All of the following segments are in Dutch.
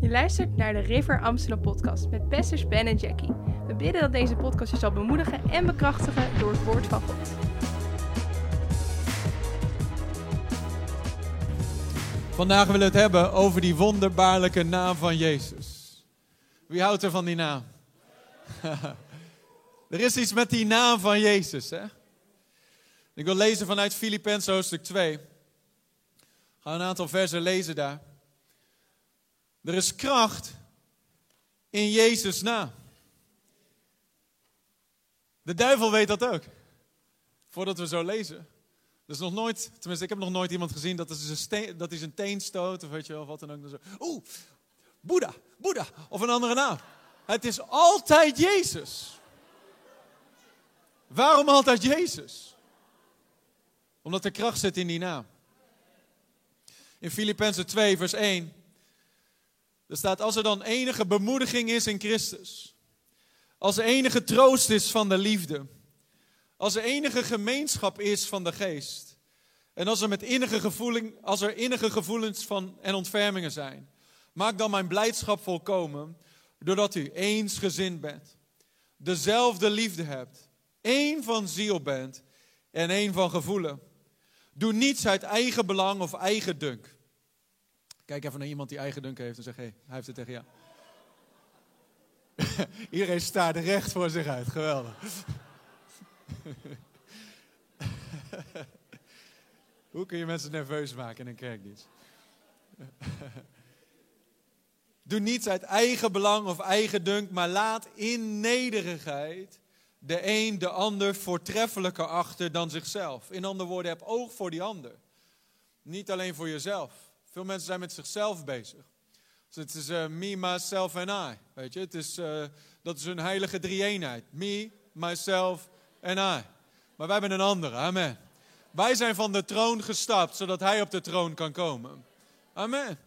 Je luistert naar de River Amsterdam podcast met pastors Ben en Jackie. We bidden dat deze podcast je zal bemoedigen en bekrachtigen door het woord van God. Vandaag willen we het hebben over die wonderbaarlijke naam van Jezus. Wie houdt er van die naam? er is iets met die naam van Jezus. Hè? Ik wil lezen vanuit Filippenzen hoofdstuk 2. Ga een aantal versen lezen daar. Er is kracht in Jezus' naam. De duivel weet dat ook. Voordat we zo lezen. Dus nog nooit, tenminste ik heb nog nooit iemand gezien dat, is een steen, dat hij zijn teen stoot of weet je wel, wat dan ook. Oeh, Boeddha, Boeddha of een andere naam. Het is altijd Jezus. Waarom altijd Jezus? Omdat er kracht zit in die naam. In Filippenzen 2 vers 1 er staat, als er dan enige bemoediging is in Christus, als er enige troost is van de liefde, als er enige gemeenschap is van de geest, en als er, met innige, gevoeling, als er innige gevoelens van en ontfermingen zijn, maak dan mijn blijdschap volkomen, doordat u eensgezind bent, dezelfde liefde hebt, één van ziel bent en één van gevoelen. Doe niets uit eigen belang of eigen dunk. Kijk even naar iemand die eigen dunk heeft en zeg: hé, hey, hij heeft het tegen jou. Iedereen staat recht voor zich uit. Geweldig. Hoe kun je mensen nerveus maken in een kerkdienst? Doe niets uit eigen belang of eigen dunk, maar laat in nederigheid de een de ander voortreffelijker achter dan zichzelf. In andere woorden, heb oog voor die ander. Niet alleen voor jezelf. Veel mensen zijn met zichzelf bezig. Dus het is uh, me, myself en I. Weet je, het is, uh, dat is een heilige drie-eenheid. Me, myself en I. Maar wij hebben een andere. Amen. Wij zijn van de troon gestapt, zodat hij op de troon kan komen. Amen.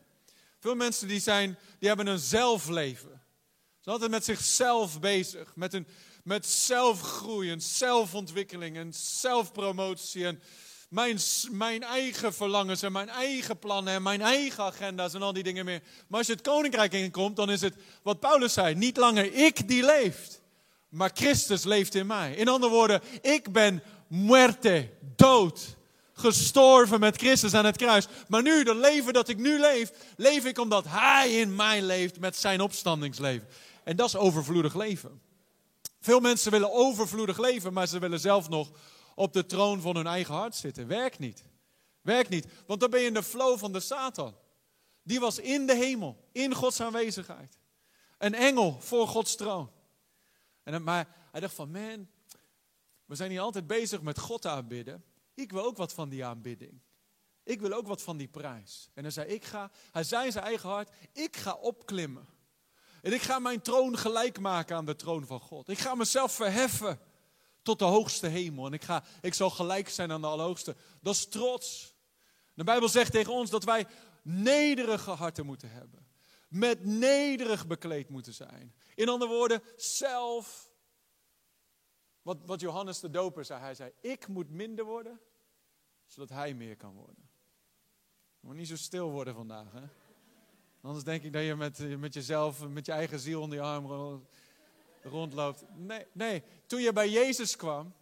Veel mensen die, zijn, die hebben een zelfleven. Ze zijn altijd met zichzelf bezig. Met, een, met zelfgroei en zelfontwikkeling en zelfpromotie. En mijn, mijn eigen verlangens en mijn eigen plannen en mijn eigen agenda's en al die dingen meer. Maar als je het koninkrijk inkomt, dan is het wat Paulus zei: niet langer ik die leeft, maar Christus leeft in mij. In andere woorden, ik ben muerte, dood. Gestorven met Christus aan het kruis. Maar nu, dat leven dat ik nu leef, leef ik omdat Hij in mij leeft met zijn opstandingsleven. En dat is overvloedig leven. Veel mensen willen overvloedig leven, maar ze willen zelf nog op de troon van hun eigen hart zitten. Werkt niet. Werkt niet. Want dan ben je in de flow van de Satan. Die was in de hemel, in Gods aanwezigheid. Een engel voor Gods troon. En, maar hij dacht van, man, we zijn hier altijd bezig met God aanbidden. Ik wil ook wat van die aanbidding. Ik wil ook wat van die prijs. En hij zei, ik ga, hij zei in zijn eigen hart, ik ga opklimmen. En ik ga mijn troon gelijk maken aan de troon van God. Ik ga mezelf verheffen tot de hoogste hemel. En ik, ga, ik zal gelijk zijn aan de Allerhoogste. Dat is trots. De Bijbel zegt tegen ons dat wij nederige harten moeten hebben. Met nederig bekleed moeten zijn. In andere woorden, zelf. Wat, wat Johannes de Doper zei. Hij zei, ik moet minder worden, zodat hij meer kan worden. Je moet niet zo stil worden vandaag. Hè? Anders denk ik dat je met, met jezelf, met je eigen ziel onder je arm rondloopt. Nee, nee, toen je bij Jezus kwam,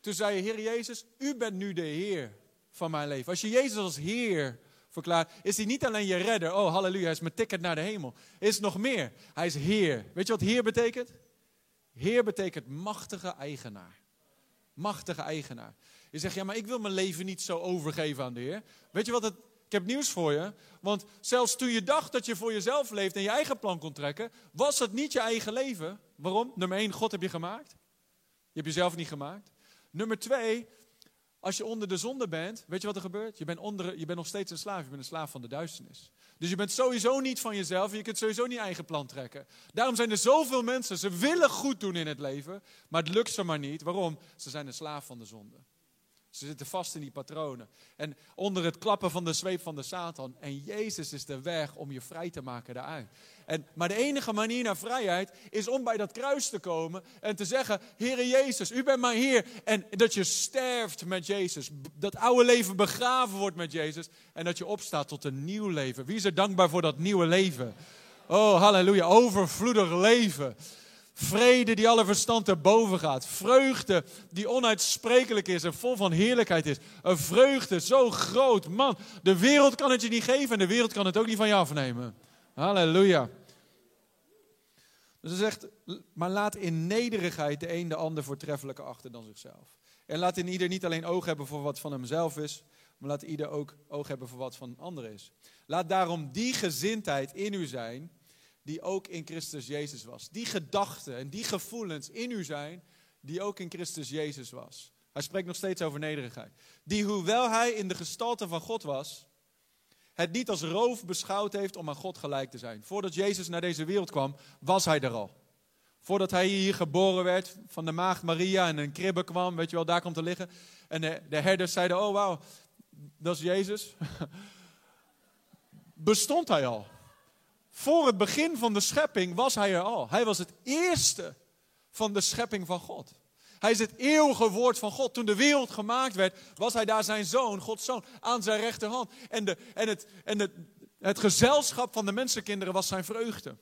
toen zei je, Heer Jezus, u bent nu de Heer van mijn leven. Als je Jezus als Heer verklaart, is hij niet alleen je redder. Oh, halleluja, hij is mijn ticket naar de hemel. Is nog meer, hij is Heer. Weet je wat Heer betekent? Heer betekent machtige eigenaar. Machtige eigenaar. Je zegt, ja, maar ik wil mijn leven niet zo overgeven aan de Heer. Weet je wat het ik heb nieuws voor je. Want zelfs toen je dacht dat je voor jezelf leeft en je eigen plan kon trekken, was het niet je eigen leven. Waarom? Nummer één, God heb je gemaakt. Je hebt jezelf niet gemaakt. Nummer twee, als je onder de zonde bent, weet je wat er gebeurt? Je bent, onder, je bent nog steeds een slaaf. Je bent een slaaf van de duisternis. Dus je bent sowieso niet van jezelf en je kunt sowieso niet eigen plan trekken. Daarom zijn er zoveel mensen, ze willen goed doen in het leven, maar het lukt ze maar niet. Waarom? Ze zijn een slaaf van de zonde. Ze zitten vast in die patronen. En onder het klappen van de zweep van de Satan. En Jezus is de weg om je vrij te maken daaruit. En, maar de enige manier naar vrijheid is om bij dat kruis te komen en te zeggen: Heere Jezus, u bent mijn Heer. En dat je sterft met Jezus. Dat oude leven begraven wordt met Jezus. En dat je opstaat tot een nieuw leven. Wie is er dankbaar voor dat nieuwe leven? Oh, halleluja. Overvloedig leven. Vrede die alle verstand erboven gaat. Vreugde die onuitsprekelijk is en vol van heerlijkheid is. Een vreugde zo groot. Man, de wereld kan het je niet geven en de wereld kan het ook niet van je afnemen. Halleluja. Dus hij zegt, maar laat in nederigheid de een de ander voortreffelijker achter dan zichzelf. En laat in ieder niet alleen oog hebben voor wat van hemzelf is, maar laat ieder ook oog hebben voor wat van anderen is. Laat daarom die gezindheid in u zijn, die ook in Christus Jezus was. Die gedachten en die gevoelens in u zijn, die ook in Christus Jezus was. Hij spreekt nog steeds over nederigheid. Die, hoewel hij in de gestalte van God was, het niet als roof beschouwd heeft om aan God gelijk te zijn. Voordat Jezus naar deze wereld kwam, was hij er al. Voordat hij hier geboren werd, van de maagd Maria en een kribbe kwam, weet je wel, daar komt te liggen. En de, de herders zeiden, oh wauw, dat is Jezus. Bestond hij al. Voor het begin van de schepping was hij er al. Hij was het eerste van de schepping van God. Hij is het eeuwige woord van God. Toen de wereld gemaakt werd, was hij daar zijn zoon, Gods zoon, aan zijn rechterhand. En, de, en, het, en het, het gezelschap van de mensenkinderen was zijn vreugde.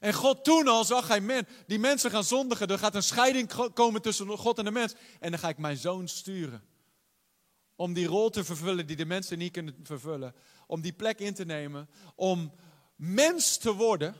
En God toen al zag hij, men, die mensen gaan zondigen. Er gaat een scheiding komen tussen God en de mens. En dan ga ik mijn zoon sturen. Om die rol te vervullen die de mensen niet kunnen vervullen. Om die plek in te nemen. Om mens te worden.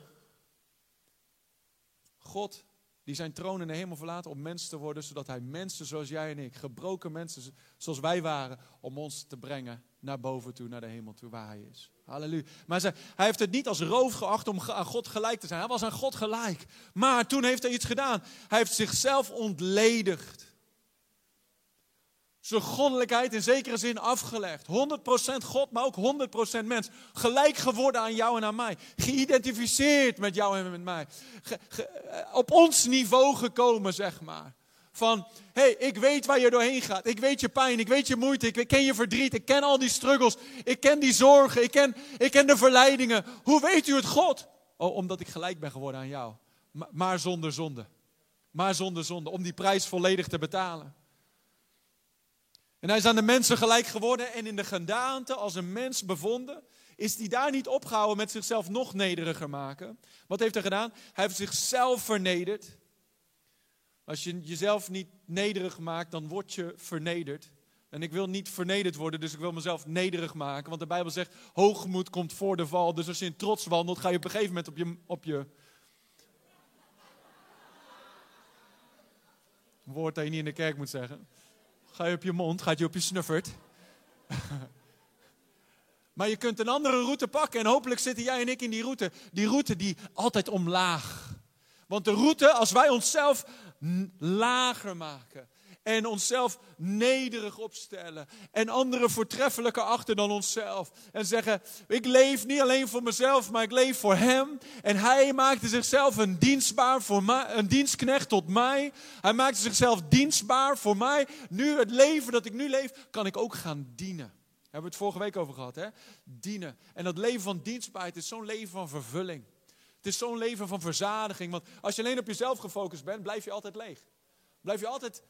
God die zijn troon in de hemel verlaten om mens te worden, zodat hij mensen zoals jij en ik, gebroken mensen zoals wij waren, om ons te brengen naar boven toe, naar de hemel toe, waar hij is. Halleluja. Maar hij, heeft het niet als roof geacht om aan God gelijk te zijn. Hij was aan God gelijk. Maar toen heeft hij iets gedaan. Hij heeft zichzelf ontledigd zijn goddelijkheid in zekere zin afgelegd. 100% God, maar ook 100% mens. Gelijk geworden aan jou en aan mij. Geïdentificeerd met jou en met mij. Eh, op ons niveau gekomen, zeg maar. Van, hé, hey, ik weet waar je doorheen gaat. Ik weet je pijn, ik weet je moeite, ik ken je verdriet. Ik ken al die struggles, ik ken die zorgen, ik ken, ik ken de verleidingen. Hoe weet u het, God? Oh, omdat ik gelijk ben geworden aan jou. Maar zonder zonde. Maar zonder zonde, om die prijs volledig te betalen. En hij is aan de mensen gelijk geworden en in de gedaante als een mens bevonden, is hij daar niet opgehouden met zichzelf nog nederiger maken. Wat heeft hij gedaan? Hij heeft zichzelf vernederd. Als je jezelf niet nederig maakt, dan word je vernederd. En ik wil niet vernederd worden, dus ik wil mezelf nederig maken. Want de Bijbel zegt, hoogmoed komt voor de val. Dus als je in trots wandelt, ga je op een gegeven moment op je... Op je woord dat je niet in de kerk moet zeggen. Ga je op je mond, gaat je op je snuffert. maar je kunt een andere route pakken en hopelijk zitten jij en ik in die route. Die route die altijd omlaag. Want de route, als wij onszelf lager maken, en onszelf nederig opstellen. En anderen voortreffelijker achter dan onszelf. En zeggen, ik leef niet alleen voor mezelf, maar ik leef voor Hem. En Hij maakte zichzelf een dienstbaar voor mij, een dienstknecht tot mij. Hij maakte zichzelf dienstbaar voor mij. Nu het leven dat ik nu leef, kan ik ook gaan dienen. Daar hebben we het vorige week over gehad, hè? Dienen. En dat leven van dienstbaarheid is zo'n leven van vervulling. Het is zo'n leven van verzadiging. Want als je alleen op jezelf gefocust bent, blijf je altijd leeg. Blijf je altijd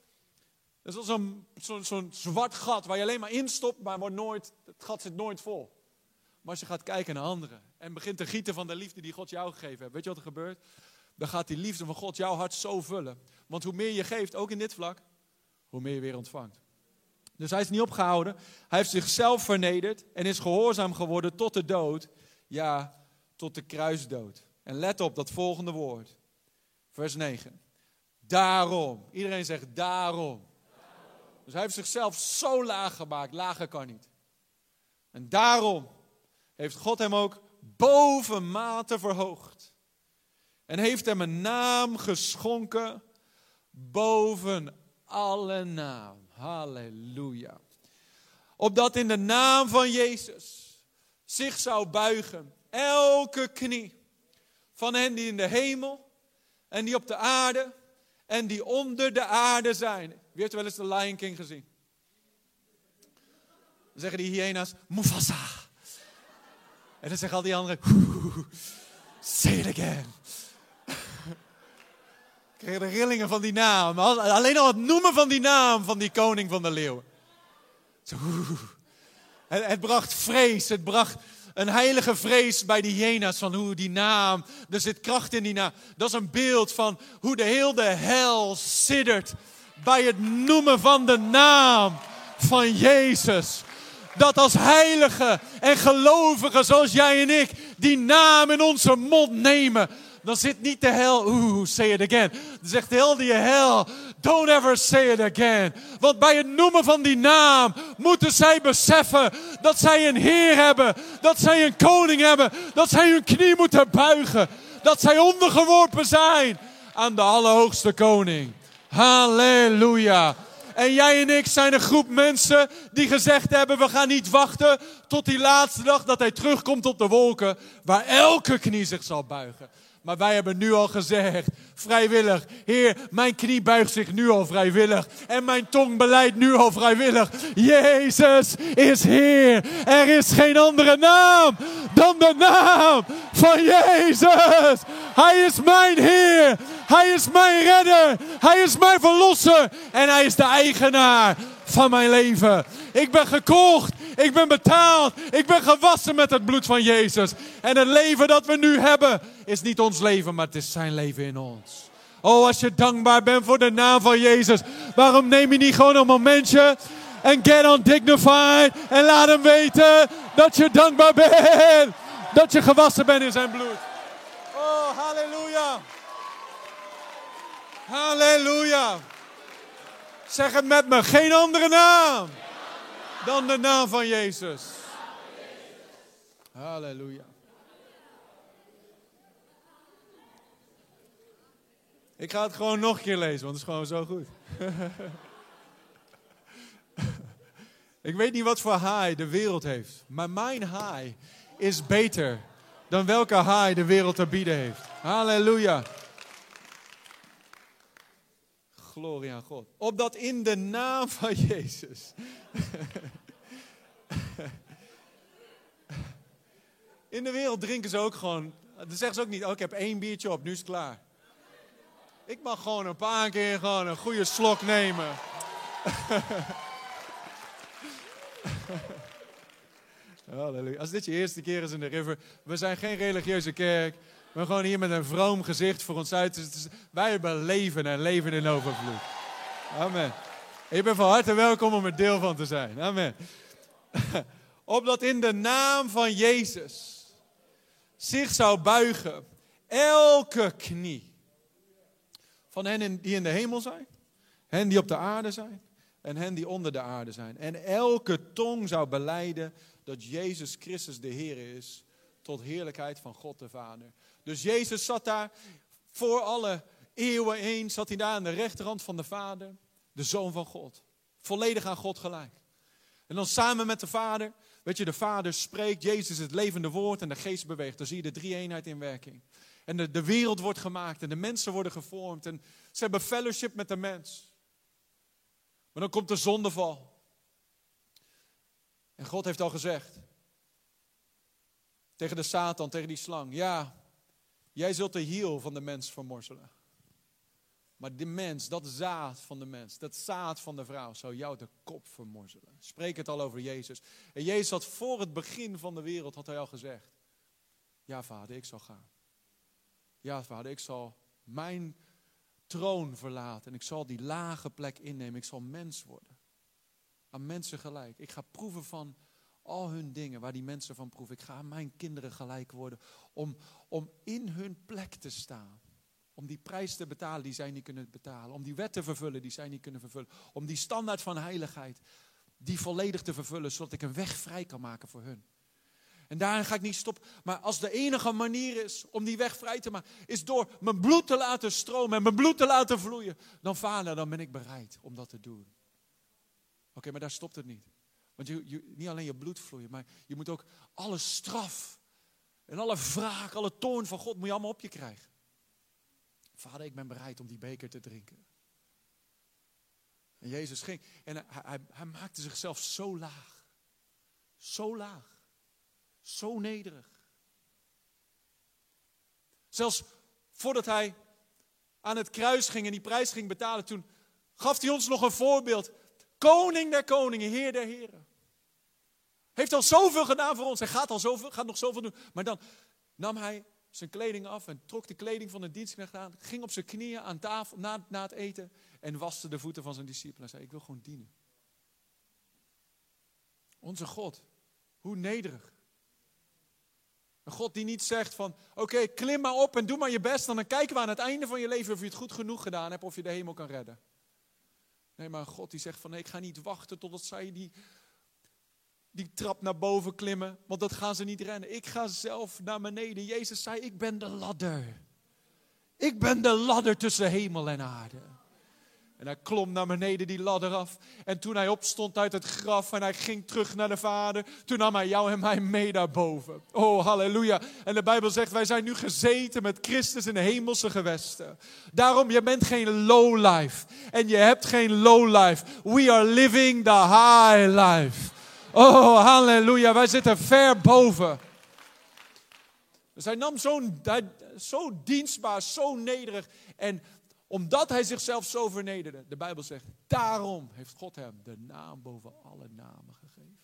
dat is zo'n zo, zwart gat waar je alleen maar instopt, maar wordt nooit, het gat zit nooit vol. Maar als je gaat kijken naar anderen en begint te gieten van de liefde die God jou gegeven heeft, weet je wat er gebeurt? Dan gaat die liefde van God jouw hart zo vullen. Want hoe meer je geeft, ook in dit vlak, hoe meer je weer ontvangt. Dus hij is niet opgehouden. Hij heeft zichzelf vernederd en is gehoorzaam geworden tot de dood. Ja, tot de kruisdood. En let op dat volgende woord. Vers 9. Daarom. Iedereen zegt daarom. Dus hij heeft zichzelf zo laag gemaakt, lager kan niet. En daarom heeft God hem ook bovenmate verhoogd. En heeft hem een naam geschonken boven alle naam. Halleluja. Opdat in de naam van Jezus zich zou buigen elke knie van hen die in de hemel en die op de aarde en die onder de aarde zijn. Wie heeft wel eens de Lion King gezien? Dan zeggen die hyena's, Mufasa. En dan zeggen al die anderen, say it again. Ik de rillingen van die naam. Alleen al het noemen van die naam van die koning van de leeuwen. Het, bracht vrees, het bracht, een heilige vrees bij de hyena's van hoe die naam, er zit kracht in die naam. Dat is een beeld van hoe de hele hel siddert bij het noemen van de naam van Jezus. Dat als heilige en gelovigen zoals jij en ik die naam in onze mond nemen, dan zit niet de hel, oeh, say it again. Dan zegt heel die hel, don't ever say it again. Want bij het noemen van die naam moeten zij beseffen dat zij een Heer hebben, dat zij een koning hebben, dat zij hun knie moeten buigen, dat zij ondergeworpen zijn aan de Allerhoogste Koning. Halleluja. En jij en ik zijn een groep mensen die gezegd hebben: we gaan niet wachten tot die laatste dag dat hij terugkomt op de wolken, waar elke knie zich zal buigen. Maar wij hebben nu al gezegd, vrijwillig. Heer, mijn knie buigt zich nu al vrijwillig. En mijn tong beleidt nu al vrijwillig. Jezus is Heer. Er is geen andere naam dan de naam van Jezus. Hij is mijn Heer. Hij is mijn redder. Hij is mijn verlosser. En hij is de eigenaar van mijn leven. Ik ben gekocht. Ik ben betaald. Ik ben gewassen met het bloed van Jezus. En het leven dat we nu hebben is niet ons leven, maar het is zijn leven in ons. Oh, als je dankbaar bent voor de naam van Jezus, waarom neem je niet gewoon een momentje en get on dignified en laat hem weten dat je dankbaar bent, dat je gewassen bent in zijn bloed. Oh, halleluja. Halleluja. Zeg het met me, geen andere naam dan de naam van Jezus. Halleluja. Ik ga het gewoon nog een keer lezen, want het is gewoon zo goed. ik weet niet wat voor haai de wereld heeft, maar mijn haai is beter dan welke haai de wereld te bieden heeft. Halleluja. Glorie aan God. Opdat in de naam van Jezus. in de wereld drinken ze ook gewoon. Dan zeggen ze ook niet: Oh, ik heb één biertje op, nu is het klaar. Ik mag gewoon een paar keer gewoon een goede slok nemen. Halleluja. Als dit je eerste keer is in de river, we zijn geen religieuze kerk. We gewoon hier met een vroom gezicht voor ons uit. Wij hebben leven en leven in overvloed. Amen. Ik ben van harte welkom om er deel van te zijn. Amen. Opdat in de naam van Jezus zich zou buigen elke knie van hen die in de hemel zijn, hen die op de aarde zijn en hen die onder de aarde zijn. En elke tong zou beleiden dat Jezus Christus de Heer is, tot heerlijkheid van God de Vader. Dus Jezus zat daar voor alle eeuwen heen, zat hij daar aan de rechterhand van de Vader, de Zoon van God. Volledig aan God gelijk. En dan samen met de Vader, weet je, de Vader spreekt, Jezus is het levende woord en de geest beweegt. Dan zie je de drie eenheid in werking. En de, de wereld wordt gemaakt en de mensen worden gevormd. En ze hebben fellowship met de mens. Maar dan komt de zondeval. En God heeft al gezegd. Tegen de Satan, tegen die slang. Ja, jij zult de hiel van de mens vermorzelen. Maar de mens, dat zaad van de mens, dat zaad van de vrouw, zou jou de kop vermorzelen. Spreek het al over Jezus. En Jezus had voor het begin van de wereld, had hij al gezegd. Ja vader, ik zal gaan. Ja, vader, ik zal mijn troon verlaten en ik zal die lage plek innemen. Ik zal mens worden. Aan mensen gelijk. Ik ga proeven van al hun dingen waar die mensen van proeven. Ik ga mijn kinderen gelijk worden om, om in hun plek te staan. Om die prijs te betalen die zij niet kunnen betalen. Om die wet te vervullen die zij niet kunnen vervullen. Om die standaard van heiligheid die volledig te vervullen, zodat ik een weg vrij kan maken voor hun. En daarin ga ik niet stoppen. Maar als de enige manier is om die weg vrij te maken, is door mijn bloed te laten stromen en mijn bloed te laten vloeien, dan vader, dan ben ik bereid om dat te doen. Oké, maar daar stopt het niet. Want je, je, niet alleen je bloed vloeien, maar je moet ook alle straf en alle wraak, alle toorn van God moet je allemaal op je krijgen. Vader, ik ben bereid om die beker te drinken. En Jezus ging en hij, hij, hij maakte zichzelf zo laag. Zo laag. Zo nederig. Zelfs voordat hij aan het kruis ging en die prijs ging betalen, toen gaf hij ons nog een voorbeeld. Koning der koningen, Heer der heren. Heeft al zoveel gedaan voor ons. Hij gaat, al zoveel, gaat nog zoveel doen. Maar dan nam hij zijn kleding af en trok de kleding van de dienstknecht aan. Ging op zijn knieën aan tafel na, na het eten en waste de voeten van zijn discipelen. En zei, ik wil gewoon dienen. Onze God, hoe nederig. Een God die niet zegt van, oké, klim maar op en doe maar je best. En dan kijken we aan het einde van je leven of je het goed genoeg gedaan hebt, of je de hemel kan redden. Nee, maar God die zegt van, nee, ik ga niet wachten totdat zij die, die trap naar boven klimmen, want dat gaan ze niet rennen. Ik ga zelf naar beneden. Jezus zei, ik ben de ladder. Ik ben de ladder tussen hemel en aarde. En hij klom naar beneden die ladder af. En toen hij opstond uit het graf en hij ging terug naar de Vader, toen nam hij jou en mij mee naar boven. Oh, halleluja. En de Bijbel zegt, wij zijn nu gezeten met Christus in de hemelse gewesten. Daarom, je bent geen low life. En je hebt geen low life. We are living the high life. Oh, halleluja. Wij zitten ver boven. Dus hij nam zo'n, zo dienstbaar, zo nederig. En omdat hij zichzelf zo vernederde, de Bijbel zegt, daarom heeft God hem de naam boven alle namen gegeven.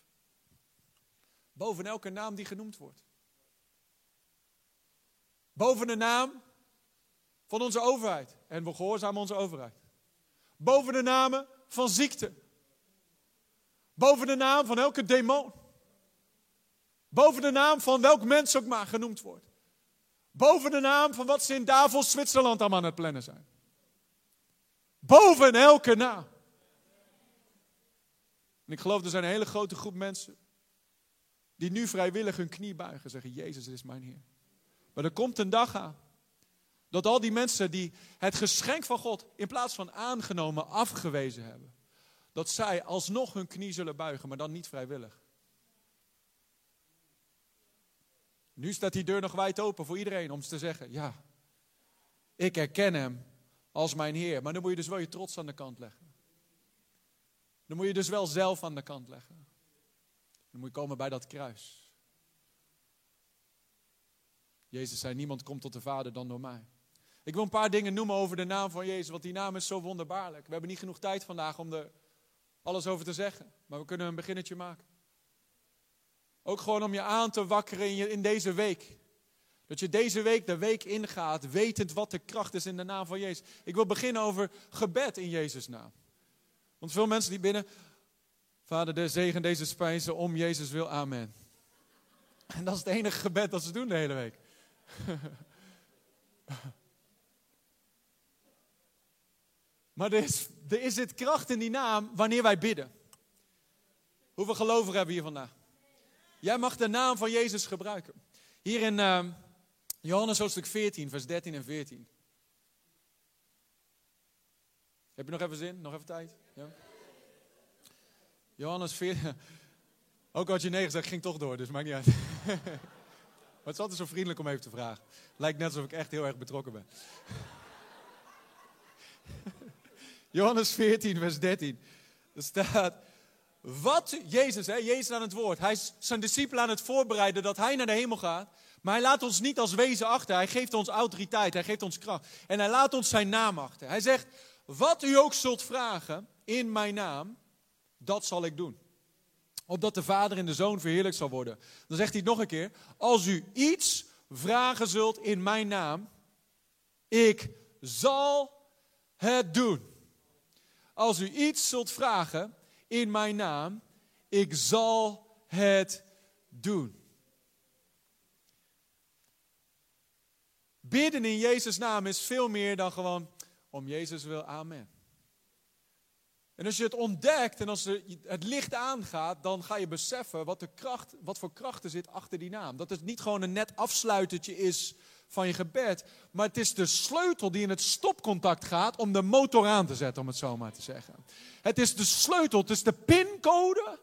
Boven elke naam die genoemd wordt. Boven de naam van onze overheid. En we gehoorzamen onze overheid. Boven de namen van ziekte. Boven de naam van elke demon. Boven de naam van welk mens ook maar genoemd wordt. Boven de naam van wat ze in Davos, Zwitserland allemaal aan het plannen zijn. Boven elke naam. En ik geloof er zijn een hele grote groep mensen die nu vrijwillig hun knie buigen en zeggen, Jezus is mijn Heer. Maar er komt een dag aan dat al die mensen die het geschenk van God in plaats van aangenomen afgewezen hebben, dat zij alsnog hun knie zullen buigen, maar dan niet vrijwillig. Nu staat die deur nog wijd open voor iedereen om te zeggen, ja, ik herken hem als mijn Heer. Maar dan moet je dus wel je trots aan de kant leggen. Dan moet je dus wel zelf aan de kant leggen. Dan moet je komen bij dat kruis. Jezus zei, niemand komt tot de Vader dan door mij. Ik wil een paar dingen noemen over de naam van Jezus, want die naam is zo wonderbaarlijk. We hebben niet genoeg tijd vandaag om er alles over te zeggen, maar we kunnen een beginnetje maken. Ook gewoon om je aan te wakkeren in, je, in deze week. Dat je deze week de week ingaat, wetend wat de kracht is in de naam van Jezus. Ik wil beginnen over gebed in Jezus' naam. Want veel mensen die binnen, Vader, de zegen deze spijzen om Jezus wil, amen. En dat is het enige gebed dat ze doen de hele week. maar er is, er is het kracht in die naam wanneer wij bidden. Hoeveel gelovigen hebben we hier vandaag? Jij mag de naam van Jezus gebruiken. Hier in... Uh, Johannes hoofdstuk 14, vers 13 en 14. Heb je nog even zin? Nog even tijd? Ja? Johannes 14. Ook had je nee gezegd, ging toch door, dus maakt niet uit. maar het is altijd zo vriendelijk om even te vragen. Lijkt net alsof ik echt heel erg betrokken ben. Johannes 14, vers 13. Er staat, wat Jezus, hè, Jezus aan het woord, hij is zijn discipelen aan het voorbereiden dat hij naar de hemel gaat. Maar hij laat ons niet als wezen achter. Hij geeft ons autoriteit, hij geeft ons kracht. En hij laat ons zijn naam achter. Hij zegt, wat u ook zult vragen in mijn naam, dat zal ik doen. Opdat de Vader en de Zoon verheerlijk zal worden. Dan zegt hij nog een keer. Als u iets vragen zult in mijn naam, ik zal het doen. Als u iets zult vragen in mijn naam, ik zal het doen. Bidden in Jezus' naam is veel meer dan gewoon om Jezus wil. Amen. En als je het ontdekt en als het licht aangaat, dan ga je beseffen wat, de kracht, wat voor kracht er zit achter die naam. Dat het niet gewoon een net afsluitertje is van je gebed, maar het is de sleutel die in het stopcontact gaat om de motor aan te zetten, om het zo maar te zeggen. Het is de sleutel, het is de pincode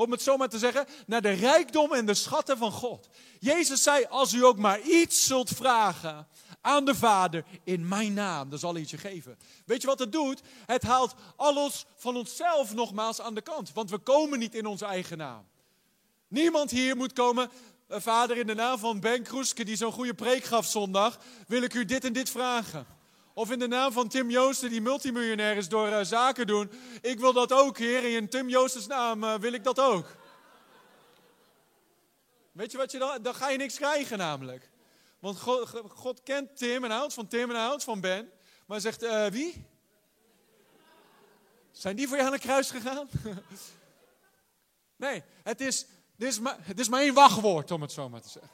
om het zo maar te zeggen, naar de rijkdom en de schatten van God. Jezus zei, als u ook maar iets zult vragen aan de Vader in mijn naam, dan zal hij je geven. Weet je wat het doet? Het haalt alles van onszelf nogmaals aan de kant, want we komen niet in onze eigen naam. Niemand hier moet komen, eh, Vader, in de naam van Ben Kroeske, die zo'n goede preek gaf zondag, wil ik u dit en dit vragen. Of in de naam van Tim Joosten, die multimiljonair is door uh, zaken doen. Ik wil dat ook, Heer. In Tim Joostens naam uh, wil ik dat ook. Weet je wat je dan, dan ga je niks krijgen namelijk. Want God, kent Tim en houdt van Tim en houdt van Ben. Maar zegt, uh, wie? Zijn die voor je aan het kruis gegaan? nee, het is, dit is, maar, het is maar één wachtwoord om het zo maar te zeggen.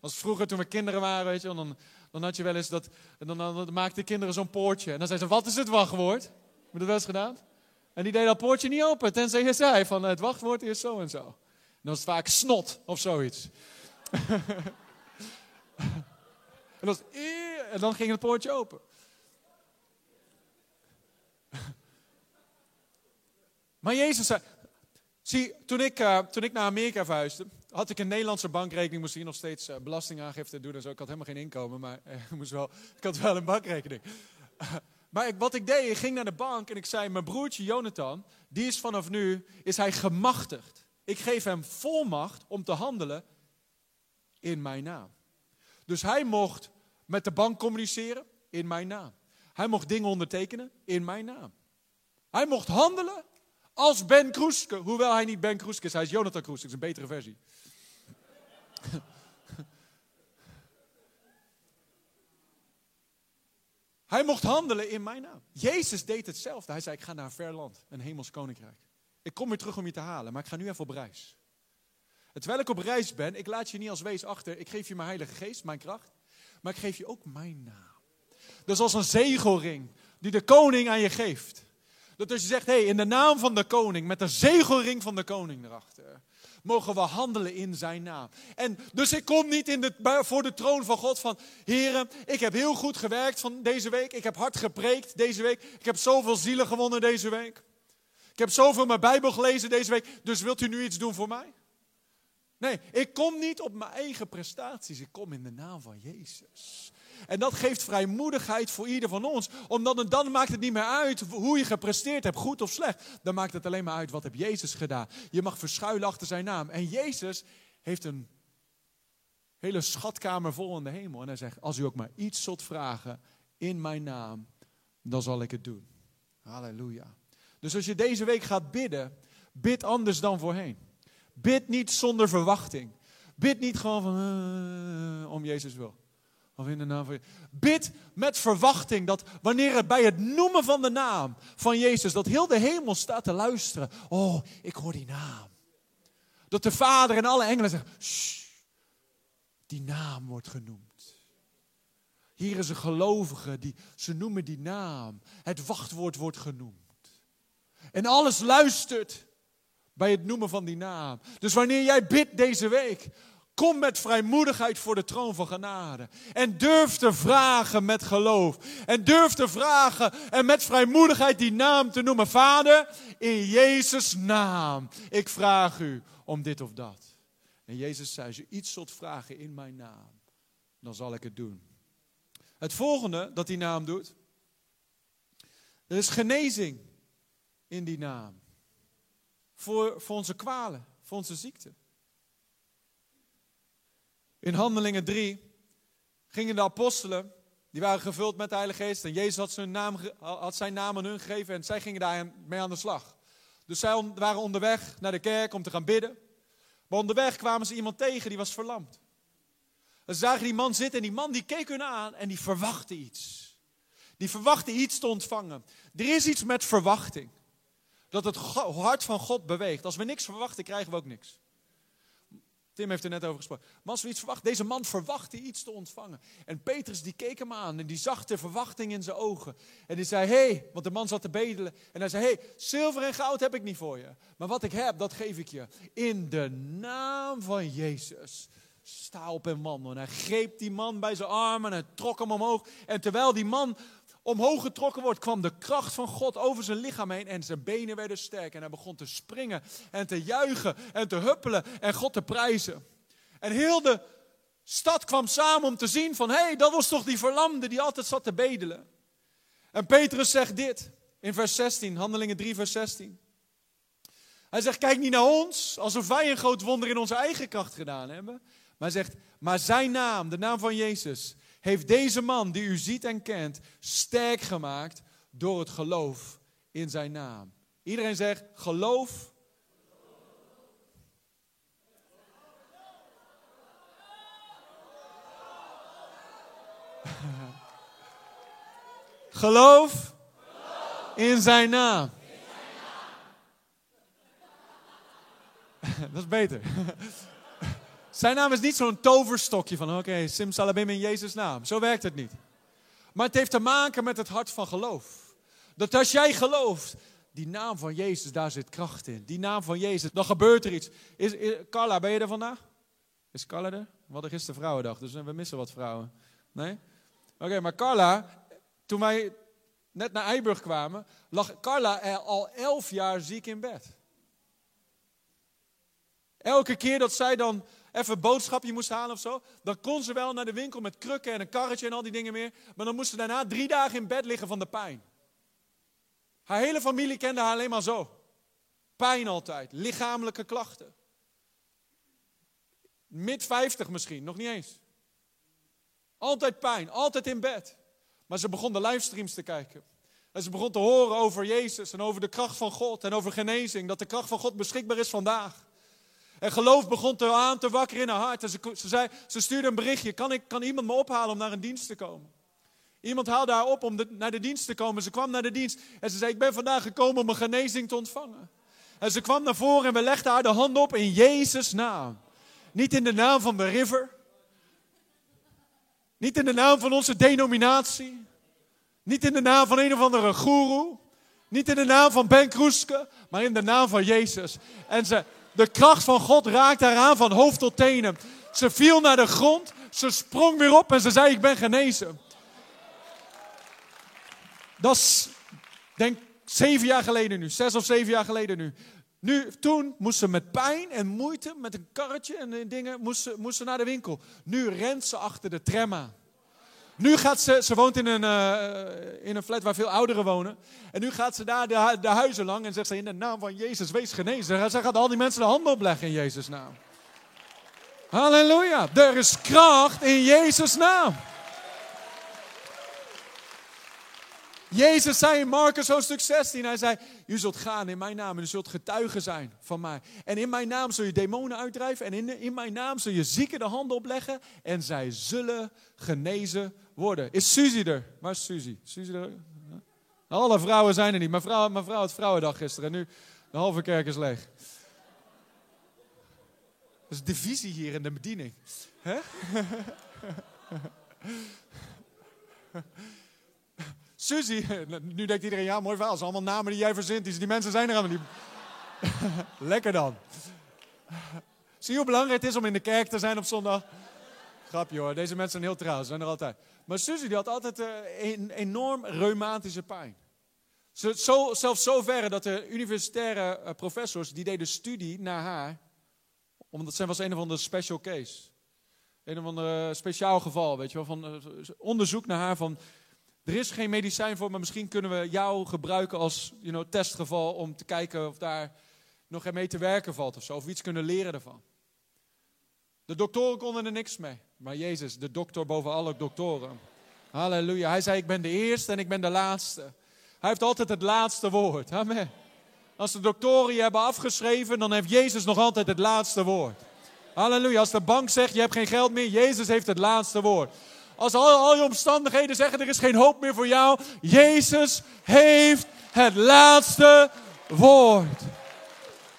Als vroeger toen we kinderen waren, weet je, dan, dan had je wel eens dat, dan, dan, maakten kinderen zo'n poortje. En dan zeiden ze, wat is het wachtwoord? Heb je dat wel eens gedaan? En die deed dat poortje niet open, tenzij je zei van het wachtwoord is zo en zo. En dan was het vaak snot of zoiets. en, dan ging het poortje open. maar Jezus zei, zie, toen ik, uh, toen ik naar Amerika verhuisde, had ik een Nederlandse bankrekening, moest hier nog steeds uh, belastingaangifte doen en zo. Ik had helemaal geen inkomen, maar uh, moest wel, ik had wel een bankrekening. maar ik, wat ik deed, ik ging naar de bank en ik zei, mijn broertje Jonathan, die is vanaf nu, is hij gemachtigd. Ik geef hem volmacht om te handelen in mijn naam. Dus hij mocht met de bank communiceren in mijn naam. Hij mocht dingen ondertekenen in mijn naam. Hij mocht handelen als Ben Kroeske, hoewel hij niet Ben Kroeske is, hij is Jonathan Kroeske, is een betere versie. Hij mocht handelen in mijn naam. Jezus deed hetzelfde. Hij zei: Ik ga naar een ver land, een hemels koninkrijk. Ik kom weer terug om je te halen, maar ik ga nu even op reis. Terwijl ik op reis ben, ik laat je niet als wees achter. Ik geef je mijn Heilige Geest, mijn kracht. Maar ik geef je ook mijn naam. Dus als een zegelring die de koning aan je geeft. Dat als je zegt, hé, hey, in de naam van de koning, met de zegelring van de koning erachter mogen we handelen in zijn naam. En dus ik kom niet in voor de troon van God van, heren, ik heb heel goed gewerkt van deze week. Ik heb hard gepreekt deze week. Ik heb zoveel zielen gewonnen deze week. Ik heb zoveel mijn Bijbel gelezen deze week. Dus wilt u nu iets doen voor mij? Nee, ik kom niet op mijn eigen prestaties. Ik kom in de naam van Jezus. En dat geeft vrijmoedigheid voor ieder van ons. Omdat dan maakt het niet meer uit hoe je gepresteerd hebt, goed of slecht. Dan maakt het alleen maar uit wat heb Jezus gedaan. Je mag verschuilen achter zijn naam. En Jezus heeft een hele schatkamer vol in de hemel. En hij zegt, als u ook maar iets zult vragen in mijn naam, dan zal ik het doen. Halleluja. Dus als je deze week gaat bidden, bid anders dan voorheen. Bid niet zonder verwachting. Bid niet gewoon van, uh, om Jezus wil. Of in de naam van Bid met verwachting dat wanneer het bij het noemen van de naam van Jezus, dat heel de hemel staat te luisteren. Oh, ik hoor die naam. Dat de Vader en alle engelen zeggen, Shh, die naam wordt genoemd. Hier is een gelovige, die, ze noemen die naam. Het wachtwoord wordt genoemd. En alles luistert bij het noemen van die naam. Dus wanneer jij bidt deze week, Kom met vrijmoedigheid voor de troon van genade. En durf te vragen met geloof. En durf te vragen en met vrijmoedigheid die naam te noemen. Vader, in Jezus' naam, ik vraag u om dit of dat. En Jezus zei, als je iets zult vragen in mijn naam, dan zal ik het doen. Het volgende dat die naam doet, er is genezing in die naam. Voor, voor onze kwalen, voor onze ziekte. In Handelingen 3 gingen de apostelen, die waren gevuld met de Heilige Geest. En Jezus had zijn naam, had zijn naam aan hun gegeven en zij gingen daar mee aan de slag. Dus zij waren onderweg naar de kerk om te gaan bidden. Maar onderweg kwamen ze iemand tegen die was verlamd. Ze zagen die man zitten en die man die keek hun aan en die verwachtte iets. Die verwachtte iets te ontvangen. Er is iets met verwachting. Dat het hart van God beweegt. Als we niks verwachten, krijgen we ook niks. Tim heeft er net over gesproken. Maar als we iets verwachten, deze man verwachtte iets te ontvangen. En Petrus die keek hem aan en die zag de verwachting in zijn ogen. En die zei, hé, hey, want de man zat te bedelen. En hij zei, hé, hey, zilver en goud heb ik niet voor je. Maar wat ik heb, dat geef ik je. In de naam van Jezus. Sta op en wandel. En hij greep die man bij zijn armen en trok hem omhoog. En terwijl die man omhoog getrokken wordt, kwam de kracht van God over zijn lichaam heen en zijn benen werden sterk. En hij begon te springen en te juichen en te huppelen en God te prijzen. En heel de stad kwam samen om te zien van, hé, hey, dat was toch die verlamde die altijd zat te bedelen. En Petrus zegt dit in vers 16, Handelingen 3, vers 16. Hij zegt, kijk niet naar ons, alsof wij een groot wonder in onze eigen kracht gedaan hebben. Maar hij zegt, maar zijn naam, de naam van Jezus, heeft deze man die u ziet en kent sterk gemaakt door het geloof in zijn naam. Iedereen zegt geloof. geloof in zijn naam. Dat is beter. Zijn naam is niet zo'n toverstokje van oké, okay, simsalabim in Jezus' naam. Zo werkt het niet. Maar het heeft te maken met het hart van geloof. Dat als jij gelooft, die naam van Jezus, daar zit kracht in. Die naam van Jezus, dan gebeurt er iets. Is, Carla, ben je er vandaag? Is Carla er? We hadden gisteren vrouwendag, dus we missen wat vrouwen. Nee? Oké, maar Carla, toen wij net naar Eiburg kwamen, lag Carla al elf jaar ziek in bed. Elke keer dat zij dan even een boodschapje moest halen of zo, dan kon ze wel naar de winkel met krukken en een karretje en al die dingen meer. Maar dan moest ze daarna drie dagen in bed liggen van de pijn. Haar hele familie kende haar alleen maar zo. Pijn altijd, lichamelijke klachten. Mid 50 misschien, nog niet eens. Altijd pijn, altijd in bed. Maar ze begon de livestreams te kijken. En ze begon te horen over Jezus en over de kracht van God en over genezing. Dat de kracht van God beschikbaar is vandaag. En geloof begon te aan te wakkeren in haar hart. En ze, ze, zei, ze stuurde een berichtje. Kan, ik, kan iemand me ophalen om naar een dienst te komen? Iemand haalde haar op om naar de dienst te komen. Ze kwam naar de dienst en ze zei, ik ben vandaag gekomen om een genezing te ontvangen. En ze kwam naar voren en we legden haar de hand op in Jezus' naam. Niet in de naam van de river. Niet in de naam van onze denominatie. Niet in de naam van een of andere guru. Niet in de naam van Ben Kroeske, maar in de naam van Jezus. En ze, de kracht van God raakte haar aan van hoofd tot tenen. Ze viel naar de grond, ze sprong weer op en ze zei: Ik ben genezen. Dat is, denk zeven jaar geleden nu, zes of zeven jaar geleden nu. Nu, toen moest ze met pijn en moeite, met een karretje en dingen, moest ze, moest ze naar de winkel. Nu rent ze achter de tram aan. Nu gaat ze, ze woont in een, uh, in een flat waar veel ouderen wonen. En nu gaat ze daar de, de huizen lang en zegt ze in de naam van Jezus, wees genezen. Ze gaat al die mensen de handen opleggen in Jezus' naam. Halleluja. Er is kracht in Jezus' naam. Jezus zei in Marcus hoofdstuk 16, hij zei, u zult gaan in mijn naam en u zult getuigen zijn van mij. En in mijn naam zul je demonen uitdrijven en in, in mijn naam zul je zieken de handen opleggen en zij zullen genezen worden. Is Suzy er? Waar is Suzy? Suzy er? Alle vrouwen zijn er niet. Mijn vrouw, mijn vrouw had vrouwendag gisteren en nu de halve kerk is leeg. Dat is divisie hier in de bediening. Hè? Suzy, nu denkt iedereen, ja mooi verhaal, het zijn allemaal namen die jij verzint, die mensen zijn er allemaal niet. Lekker dan. Zie hoe belangrijk het is om in de kerk te zijn op zondag? Grapje hoor, deze mensen zijn heel trouw, ze zijn er altijd. Maar Suzy die had altijd uh, een enorm reumatische pijn. Zo, zelfs zo ver dat de universitaire uh, professors, die deden studie naar haar. Omdat zij was een of andere special case. Een of ander speciaal geval, weet je wel. Van, onderzoek naar haar van, er is geen medicijn voor, maar misschien kunnen we jou gebruiken als you know, testgeval om te kijken of daar nog mee te werken valt of zo. Of iets kunnen leren ervan. De doktoren konden er niks mee. Maar Jezus, de dokter boven alle doktoren. Halleluja. Hij zei, ik ben de eerste en ik ben de laatste. Hij heeft altijd het laatste woord. Amen. Als de doktoren je hebben afgeschreven, dan heeft Jezus nog altijd het laatste woord. Halleluja. Als de bank zegt, je hebt geen geld meer, Jezus heeft het laatste woord. Als al, je omstandigheden zeggen, er is geen hoop meer voor jou, Jezus heeft het laatste woord.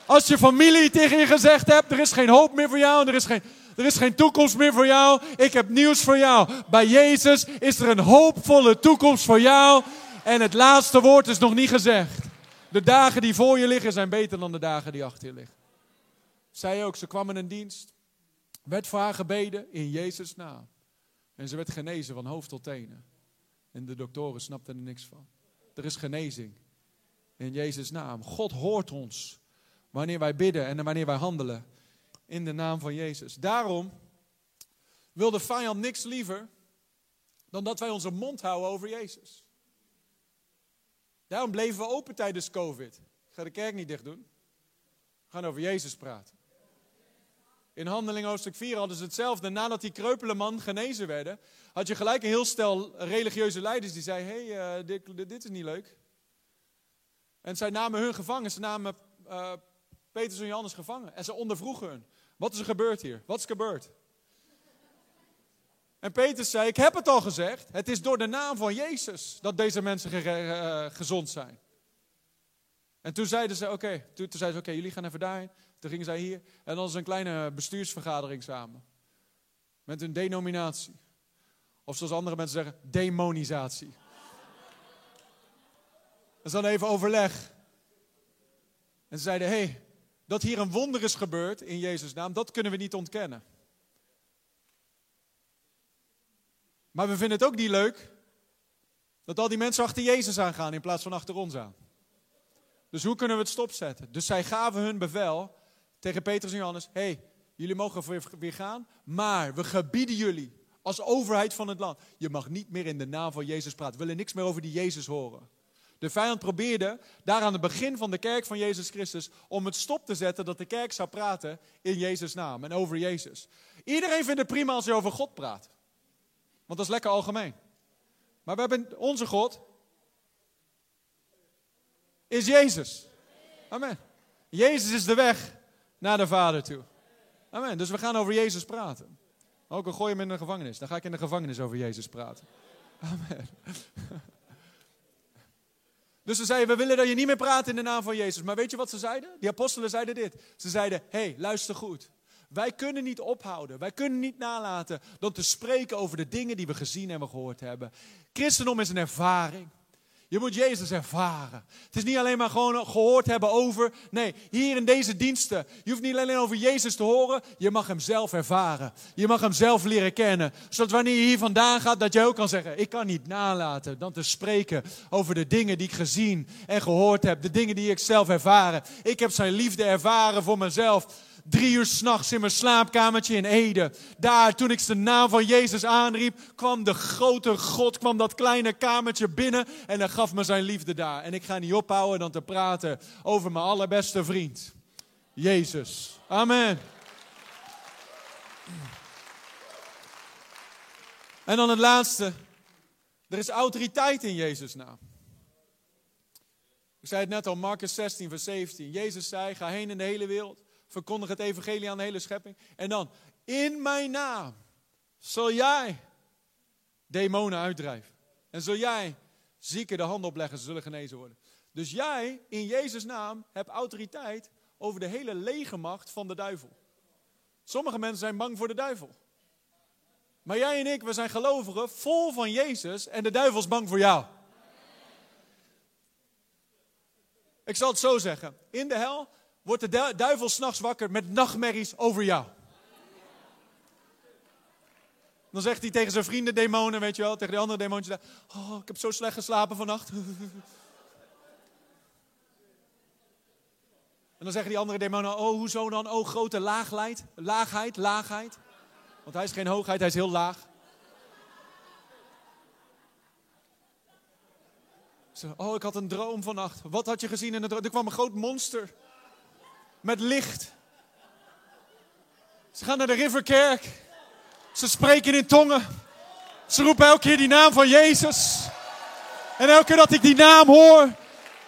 Als je familie tegen je gezegd hebt, er is geen hoop meer voor jou, er is geen, er is geen toekomst meer voor jou. Ik heb nieuws voor jou. Bij Jezus is er een hoopvolle toekomst voor jou. En het laatste woord is nog niet gezegd. De dagen die voor je liggen zijn beter dan de dagen die achter je liggen. Zij ook, ze kwam in een dienst. Werd voor haar gebeden in Jezus' naam. En ze werd genezen van hoofd tot tenen. En de doktoren snapten er niks van. Er is genezing. In Jezus' naam. God hoort ons wanneer wij bidden en wanneer wij handelen in de naam van Jezus. Daarom wil de vijand niks liever dan dat wij onze mond houden over Jezus. Daarom bleven we open tijdens COVID. Ik ga de kerk niet dicht doen. We gaan over Jezus praten. In Handeling hoofdstuk 4 hadden ze hetzelfde. Nadat die kreupele man genezen werden, had je gelijk een heel stel religieuze leiders die zeiden: Hé, hey, uh, dit, dit, is niet leuk. En zij namen hun gevangen. Ze namen uh, Petrus en Johannes gevangen. En ze ondervroegen hun. Wat is er gebeurd hier? Wat is gebeurd? En Petrus zei, ik heb het al gezegd, het is door de naam van Jezus dat deze mensen eh, gezond zijn. En toen zeiden ze, oké, toen zeiden ze, oké, jullie gaan even daarheen. Toen gingen zij hier en dan was een kleine bestuursvergadering samen. Met een denominatie. Of zoals andere mensen zeggen, demonisatie. Is dan even overleg. En ze zeiden, hé, hey, dat hier een wonder is gebeurd in Jezus' naam, dat kunnen we niet ontkennen. Maar we vinden het ook niet leuk dat al die mensen achter Jezus aangaan in plaats van achter ons aan. Dus hoe kunnen we het stopzetten? Dus zij gaven hun bevel tegen Petrus en Johannes: hey, jullie mogen weer, weer gaan, maar we gebieden jullie als overheid van het land. Je mag niet meer in de naam van Jezus praten. We willen niks meer over die Jezus horen. De vijand probeerde daar aan het begin van de kerk van Jezus Christus om het stop te zetten dat de kerk zou praten in Jezus' naam en over Jezus. Iedereen vindt het prima als je over God praat. Want dat is lekker algemeen. Maar we hebben onze God is Jezus. Amen. Jezus is de weg naar de Vader toe. Amen. Dus we gaan over Jezus praten. Ook al gooi je hem in de gevangenis. Dan ga ik in de gevangenis over Jezus praten. Amen. Dus ze zeiden, we willen dat je niet meer praat in de naam van Jezus. Maar weet je wat ze zeiden? Die apostelen zeiden dit. Ze zeiden, hé, hey, luister goed. Wij kunnen niet ophouden, wij kunnen niet nalaten dan te spreken over de dingen die we gezien en we gehoord hebben. Christendom is een ervaring. Je moet Jezus ervaren. Het is niet alleen maar gewoon gehoord hebben over. Nee, hier in deze diensten. Je hoeft niet alleen over Jezus te horen. Je mag hem zelf ervaren. Je mag hem zelf leren kennen. Zodat wanneer je hier vandaan gaat, dat je ook kan zeggen: Ik kan niet nalaten dan te spreken over de dingen die ik gezien en gehoord heb. De dingen die ik zelf ervaren. Ik heb zijn liefde ervaren voor mezelf drie uur s'nachts in mijn slaapkamertje in Ede. Daar, toen ik de naam van Jezus aanriep, kwam de grote God, kwam dat kleine kamertje binnen en hij gaf me zijn liefde daar. En ik ga niet ophouden dan te praten over mijn allerbeste vriend, Jezus. Amen. En dan het laatste. Er is autoriteit in Jezus' naam. Ik zei het net al, Marcus 16, vers 17. Jezus zei, ga heen in de hele wereld verkondig het evangelie aan de hele schepping. En dan, in mijn naam zal jij demonen uitdrijven. En zul jij zieken de hand opleggen, ze zullen genezen worden. Dus jij, in Jezus' naam, hebt autoriteit over de hele legermacht van de duivel. Sommige mensen zijn bang voor de duivel. Maar jij en ik, we zijn gelovigen, vol van Jezus en de duivel is bang voor jou. Ik zal het zo zeggen. In de hel wordt de duivel s'nachts wakker met nachtmerries over jou. Dan zegt hij tegen zijn vrienden demonen, weet je wel, tegen de andere demontjes. Oh, ik heb zo slecht geslapen vannacht. En dan zeggen die andere demonen, oh, hoezo dan? Oh, grote laagheid, laagheid, laagheid. Want hij is geen hoogheid, hij is heel laag. Oh, ik had een droom vannacht. Wat had je gezien in de droom? Er kwam een groot monster met licht. Ze gaan naar de Riverkerk. Ze spreken in tongen. Ze roepen elke keer die naam van Jezus. En elke keer dat ik die naam hoor,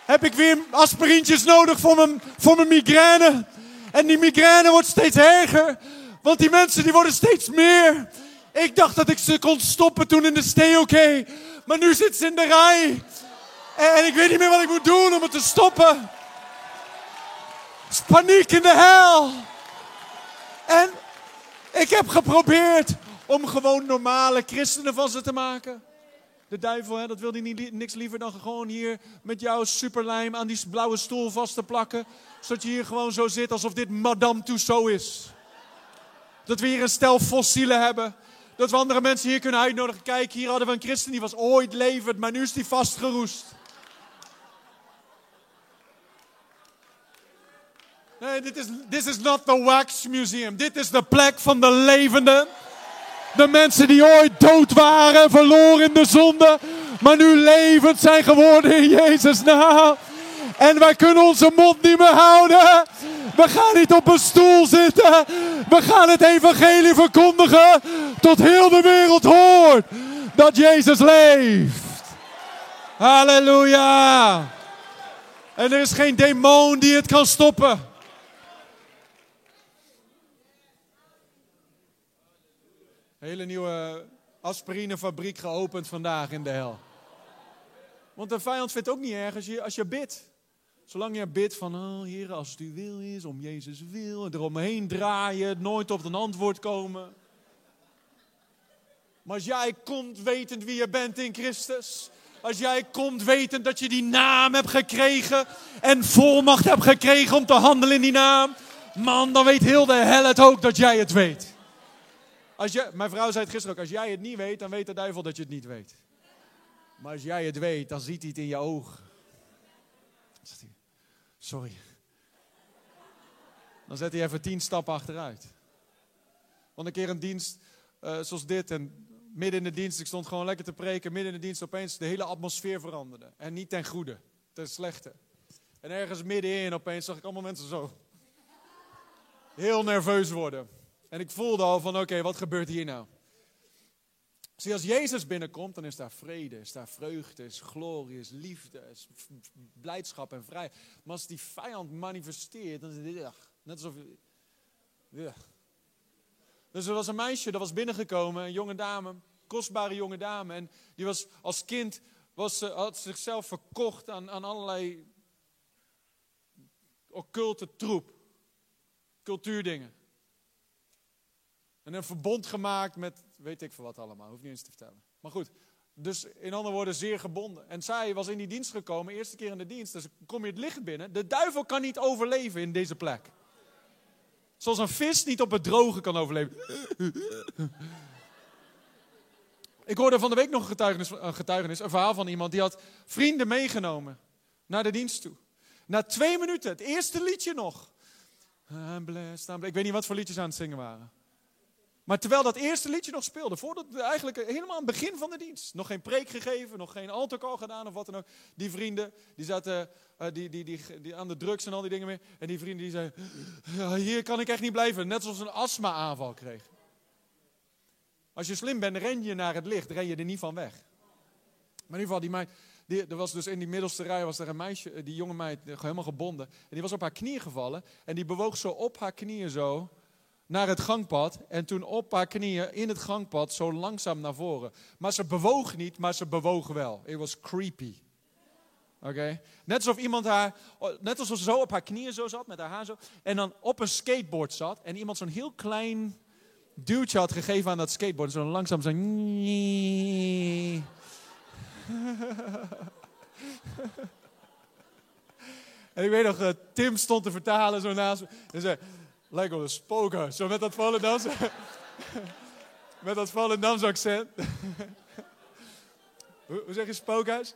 heb ik weer aspirintjes nodig voor mijn, voor mijn migraine. En die migraine wordt steeds erger, want die mensen die worden steeds meer. Ik dacht dat ik ze kon stoppen toen in de stay oké, maar nu zit ze in de rij. En ik weet niet meer wat ik moet doen om het te stoppen is paniek in de hel. En ik heb geprobeerd om gewoon normale christenen van ze te maken. De duivel, hè, dat wil hij niet, niks liever dan gewoon hier met jouw superlijm aan die blauwe stoel vast te plakken. Zodat je hier gewoon zo zit alsof dit Madame Tussauds is. Dat we hier een stel fossielen hebben. Dat we andere mensen hier kunnen uitnodigen. Kijk, hier hadden we een christen die was ooit levend, maar nu is die vastgeroest. Nee, dit is, this is not the wax museum. Dit is de plek van de levenden. De mensen die ooit dood waren, verloren in de zonde, maar nu levend zijn geworden in Jezus' naam. En wij kunnen onze mond niet meer houden. We gaan niet op een stoel zitten. We gaan het evangelie verkondigen tot heel de wereld hoort dat Jezus leeft. Halleluja. En er is geen demon die het kan stoppen. Hele nieuwe aspirinefabriek geopend vandaag in de hel. Want de vijand vindt ook niet erg als je, als je bidt. Zolang je bidt van, oh Heer, als het u wil is, om Jezus wil, en eromheen draaien, nooit op een antwoord komen. Maar als jij komt wetend wie je bent in Christus, als jij komt wetend dat je die naam hebt gekregen en volmacht hebt gekregen om te handelen in die naam, man, dan weet heel de hel het ook dat jij het weet. Als je, mijn vrouw zei het gisteren ook, als jij het niet weet, dan weet de duivel dat je het niet weet. Maar als jij het weet, dan ziet hij het in je ogen. Sorry. Dan zet hij even tien stappen achteruit. Want een keer een dienst uh, zoals dit en midden in de dienst, ik stond gewoon lekker te preken, midden in de dienst opeens de hele atmosfeer veranderde. En niet ten goede, ten slechte. En ergens middenin opeens zag ik allemaal mensen zo heel nerveus worden. En ik voelde al van oké, wat gebeurt hier nou? Zie, als Jezus binnenkomt, dan is daar vrede, is daar vreugde, is glorie, is liefde, is blijdschap en vrijheid. Maar als die vijand manifesteert, dan is het net alsof... Ja. Dus er was een meisje, dat was binnengekomen, een jonge dame, kostbare jonge dame. En die was als kind, was, had zichzelf verkocht aan, aan allerlei occulte troep, cultuurdingen. En een verbond gemaakt met weet ik veel wat allemaal, hoef niet eens te vertellen. Maar goed, dus in andere woorden zeer gebonden. En zij was in die dienst gekomen, eerste keer in de dienst, dus kom je het licht binnen. De duivel kan niet overleven in deze plek. Zoals een vis niet op het droge kan overleven. Ik hoorde van de week nog een getuigenis, een getuigenis, een verhaal van iemand die had vrienden meegenomen naar de dienst toe. Na twee minuten, het eerste liedje nog. Ik weet niet wat voor liedjes aan het zingen waren. Maar terwijl dat eerste liedje nog speelde, voordat eigenlijk helemaal aan het begin van de dienst, nog geen preek gegeven, nog geen altaar gedaan of wat dan ook, die vrienden, die zaten uh, die, die, die, die, aan de drugs en al die dingen meer. En die vrienden die zeiden, hier kan ik echt niet blijven. Net zoals een astma-aanval kreeg. Als je slim bent, ren je naar het licht, ren je er niet van weg. Maar in ieder geval, die meid, die, er was dus in die middelste rij was er een meisje, eh, die jonge meid, eh, helemaal gebonden. En die was op haar knieën gevallen. En die bewoog zo op haar knieën zo naar het gangpad. En toen op haar knieën in het gangpad zo langzaam naar voren. Maar ze bewoog niet, maar ze bewoog wel. Het was creepy. Oké? Net alsof iemand haar, net alsof ze zo op haar knieën zo zat, met haar haar zo. En dan op een skateboard zat. En iemand zo'n heel klein duwtje had gegeven aan dat skateboard. Zo langzaam zo. en ik weet nog, uh, Tim stond te vertalen zo naast me. En zei, wel een spoker. Zo met dat Volendams. met dat Volendams accent. hoe, hoe zeg je spookhuis?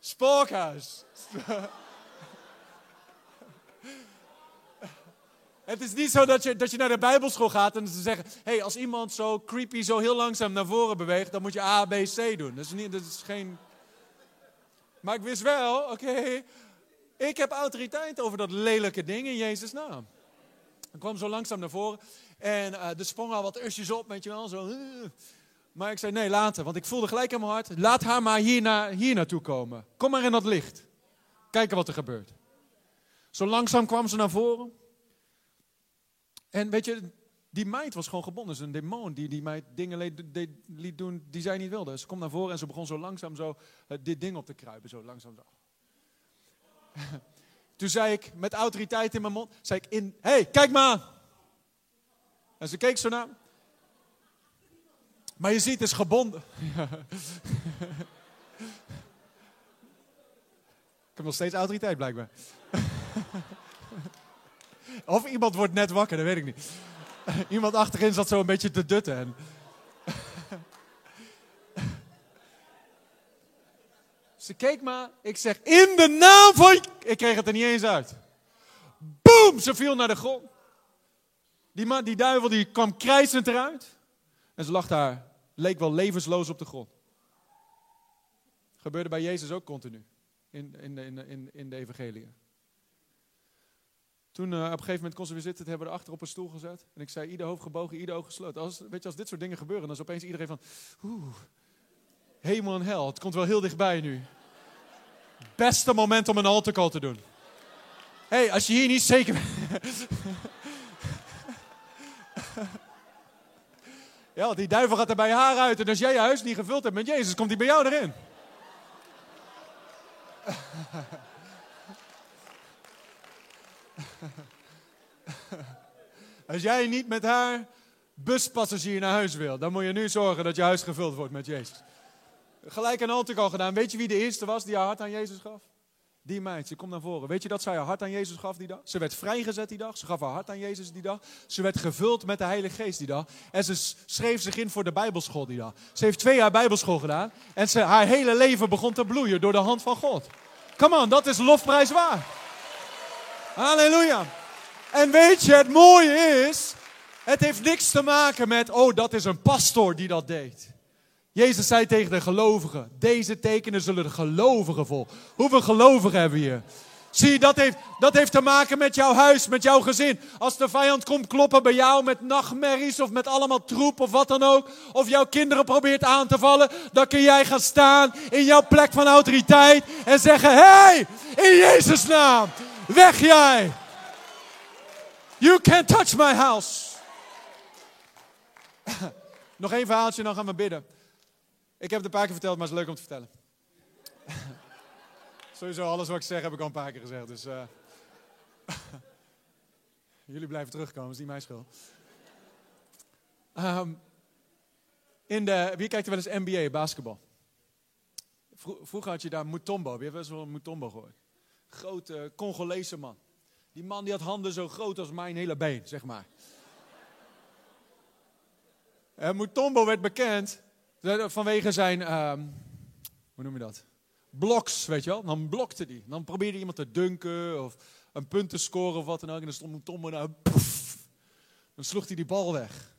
Spookhuis. Het is niet zo dat je, dat je naar de Bijbelschool gaat en ze zeggen: hey, als iemand zo creepy, zo heel langzaam naar voren beweegt, dan moet je A, B, C doen. Dat is, niet, dat is geen. Maar ik wist wel, oké, ik heb autoriteit over dat lelijke ding in Jezus' naam. Ik kwam zo langzaam naar voren en uh, er sprongen al wat usjes op, weet je wel, zo. Maar ik zei, nee, later. Want ik voelde gelijk in mijn hart, laat haar maar hier, naar, hier naartoe komen. Kom maar in dat licht. Kijken wat er gebeurt. Zo langzaam kwam ze naar voren. En weet je, die meid was gewoon gebonden. Ze is een demon die die meid dingen liet doen die zij niet wilde. Ze komt naar voren en ze begon zo langzaam zo uh, dit ding op te kruipen. Zo langzaam zo. Toen zei ik met autoriteit in mijn mond, zei ik in, hey, kijk maar En ze keek zo naar maar je ziet, het is gebonden. Ik heb nog steeds autoriteit blijkbaar. Of iemand wordt net wakker, dat weet ik niet. Iemand achterin zat zo een beetje te dutten. En... Ze keek maar. Ik zeg, in de naam van... Ik kreeg het er niet eens uit. Boom! Ze viel naar de grond. Die, man, die duivel die kwam krijzend eruit. En ze lag daar leek wel levensloos op de grond. Gebeurde bij Jezus ook continu in, in, in, in, in de evangelie. Toen uh, op een gegeven moment kon ze weer zitten, hebben we erachter op een stoel gezet. En ik zei, ieder hoofd gebogen, ieder oog gesloten. Als, weet je, als dit soort dingen gebeuren, dan is opeens iedereen van, oeh, hemel en hel, het komt wel heel dichtbij nu. Beste moment om een altarcall te doen. Hé, hey, als je hier niet zeker bent... Ja, die duivel gaat er bij haar uit. En als jij je huis niet gevuld hebt met Jezus, komt hij bij jou erin. Als jij niet met haar buspassagier naar huis wil, dan moet je nu zorgen dat je huis gevuld wordt met Jezus. Gelijk een altuk al gedaan. Weet je wie de eerste was die haar hart aan Jezus gaf? Die meid, ze komt naar voren. Weet je dat zij haar hart aan Jezus gaf die dag? Ze werd vrijgezet die dag. Ze gaf haar hart aan Jezus die dag. Ze werd gevuld met de Heilige Geest die dag. En ze schreef zich in voor de Bijbelschool die dag. Ze heeft twee jaar Bijbelschool gedaan. En ze, haar hele leven begon te bloeien door de hand van God. Come on, dat is lofprijs waar. Halleluja. En weet je, het mooie is, het heeft niks te maken met, oh, dat is een pastor die dat deed. Jezus zei tegen de gelovigen, deze tekenen zullen de gelovigen volgen. Hoeveel gelovigen hebben we hier? Zie dat heeft, dat heeft te maken met jouw huis, met jouw gezin. Als de vijand komt kloppen bij jou met nachtmerries of met allemaal troep of wat dan ook. Of jouw kinderen probeert aan te vallen. Dan kun jij gaan staan in jouw plek van autoriteit en zeggen, hé, hey, in Jezus naam, weg jij. You can't touch my house. Nog één verhaaltje dan gaan we bidden. Ik heb het een paar keer verteld, maar het is leuk om te vertellen. Sowieso, alles wat ik zeg heb ik al een paar keer gezegd. Dus uh... jullie blijven terugkomen, is niet mijn schuld. Um, in de, wie kijkt er wel eens NBA, basketbal? Vroeger had je daar Mutombo. Wie heeft wel eens wel Mutombo gehoord? Grote Congolese man. Die man die had handen zo groot als mijn hele been, zeg maar. En Mutombo werd bekend vanwege zijn, uh, hoe noem je dat? Bloks, weet je wel. Dan blokte hij. Dan probeerde iemand te dunken of een punt te scoren of wat dan ook. En dan stond Mutombo daar, poef, dan sloeg hij die bal weg.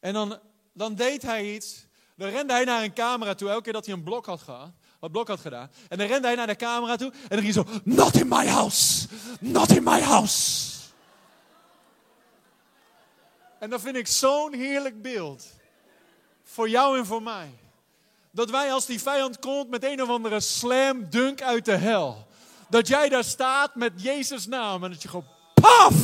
En dan, dan deed hij iets. Dan rende hij naar een camera toe, elke keer dat hij een blok had gehad wat Blok had gedaan. En dan rende hij naar de camera toe en dan ging hij zo, not in my house, not in my house. En dat vind ik zo'n heerlijk beeld. Voor jou en voor mij. Dat wij als die vijand komt met een of andere slam dunk uit de hel. Dat jij daar staat met Jezus naam en dat je gewoon paf!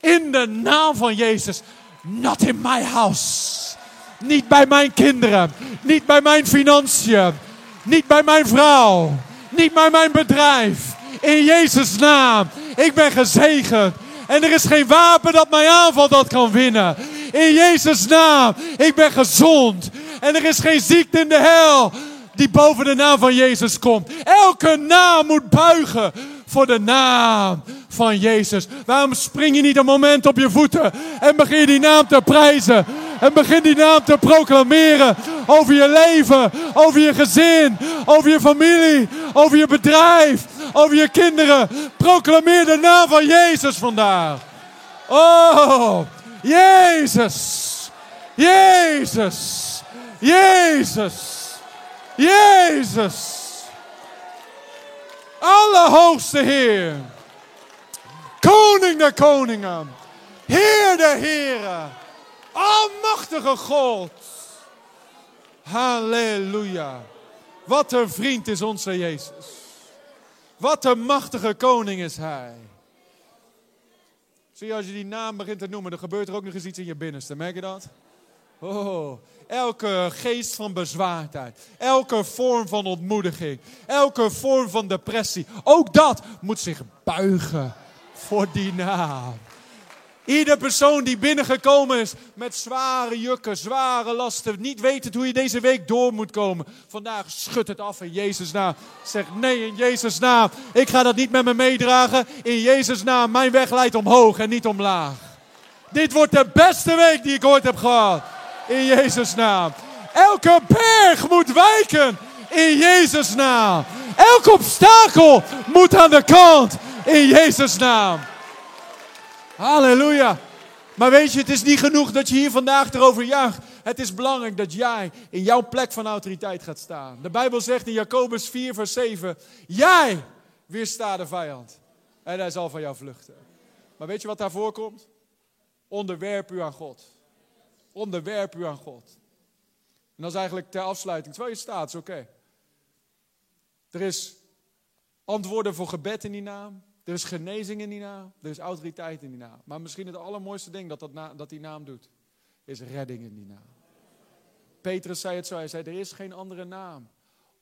In de naam van Jezus. Not in my house. Niet bij mijn kinderen. Niet bij mijn financiën. Niet bij mijn vrouw. Niet bij mijn bedrijf. In Jezus' naam. Ik ben gezegend. En er is geen wapen dat mij aanvalt dat kan winnen. In Jezus' naam. Ik ben gezond. En er is geen ziekte in de hel die boven de naam van Jezus komt. Elke naam moet buigen voor de naam van Jezus. Waarom spring je niet een moment op je voeten en begin je die naam te prijzen? En begin die naam te proclameren over je leven, over je gezin, over je familie, over je bedrijf, over je kinderen. Proclameer de naam van Jezus vandaag. Oh, Jezus. Jezus. Jezus. Jezus. Allerhoogste Heer. Koning der koningen. Heer der heren. Almachtige God. Halleluja. Wat een vriend is onze Jezus. Wat een machtige koning is Hij. Zie je, als je die naam begint te noemen, dan gebeurt er ook nog eens iets in je binnenste. Merk je dat? Oh, elke geest van bezwaardheid, elke vorm van ontmoediging, elke vorm van depressie, ook dat moet zich buigen voor die naam. Ieder persoon die binnengekomen is met zware jukken, zware lasten, niet wetend hoe je deze week door moet komen. Vandaag schud het af in Jezus' naam. Zeg nee in Jezus' naam. Ik ga dat niet met me meedragen. In Jezus' naam. Mijn weg leidt omhoog en niet omlaag. Dit wordt de beste week die ik ooit heb gehad. In Jezus' naam. Elke berg moet wijken. In Jezus' naam. Elk obstakel moet aan de kant. In Jezus' naam. Halleluja. Maar weet je, het is niet genoeg dat je hier vandaag erover juicht. Het is belangrijk dat jij in jouw plek van autoriteit gaat staan. De Bijbel zegt in Jacobus 4, vers 7: Jij weersta de vijand. En hij zal van jou vluchten. Maar weet je wat daarvoor komt? Onderwerp u aan God. Onderwerp u aan God. En dat is eigenlijk ter afsluiting. Terwijl je staat, is oké. Er is antwoorden voor gebed in die naam. Er is genezing in die naam. Er is autoriteit in die naam. Maar misschien het allermooiste ding dat, dat, dat die naam doet, is redding in die naam. Petrus zei het zo, hij zei, er is geen andere naam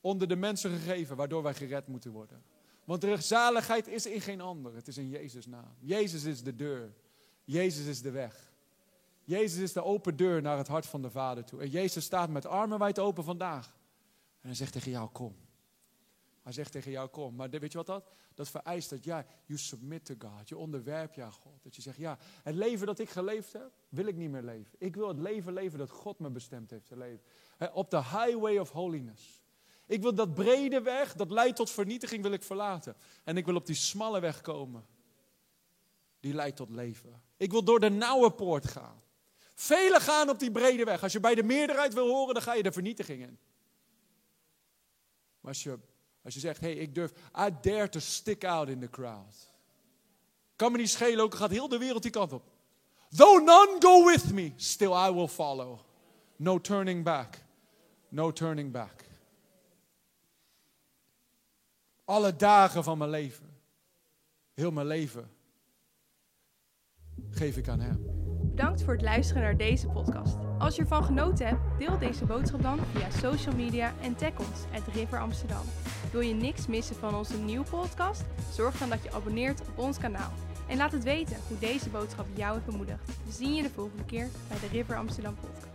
onder de mensen gegeven waardoor wij gered moeten worden. Want de zaligheid is in geen ander, het is in Jezus' naam. Jezus is de deur, Jezus is de weg. Jezus is de open deur naar het hart van de Vader toe. En Jezus staat met armen wijd open vandaag. En hij zegt tegen jou, kom. Hij zegt tegen jou, kom. Maar weet je wat dat? Dat vereist dat jij, you submit to God. Je onderwerpt je God. Dat je zegt, ja, het leven dat ik geleefd heb, wil ik niet meer leven. Ik wil het leven leven dat God me bestemd heeft te leven. Op de highway of holiness. Ik wil dat brede weg, dat leidt tot vernietiging, wil ik verlaten. En ik wil op die smalle weg komen. Die leidt tot leven. Ik wil door de nauwe poort gaan. Velen gaan op die brede weg. Als je bij de meerderheid wil horen, dan ga je de vernietiging in. Maar als je, als je zegt, hey, ik durf, I dare to stick out in the crowd. Kan me niet schelen, ook gaat heel de wereld die kant op. Though none go with me, still I will follow. No turning back. No turning back. Alle dagen van mijn leven, heel mijn leven, geef ik aan Hem. Bedankt voor het luisteren naar deze podcast. Als je ervan genoten hebt, deel deze boodschap dan via social media en tag ons, at River Amsterdam. Wil je niks missen van onze nieuwe podcast? Zorg dan dat je abonneert op ons kanaal. En laat het weten hoe deze boodschap jou heeft bemoedigd. We zien je de volgende keer bij de River Amsterdam podcast.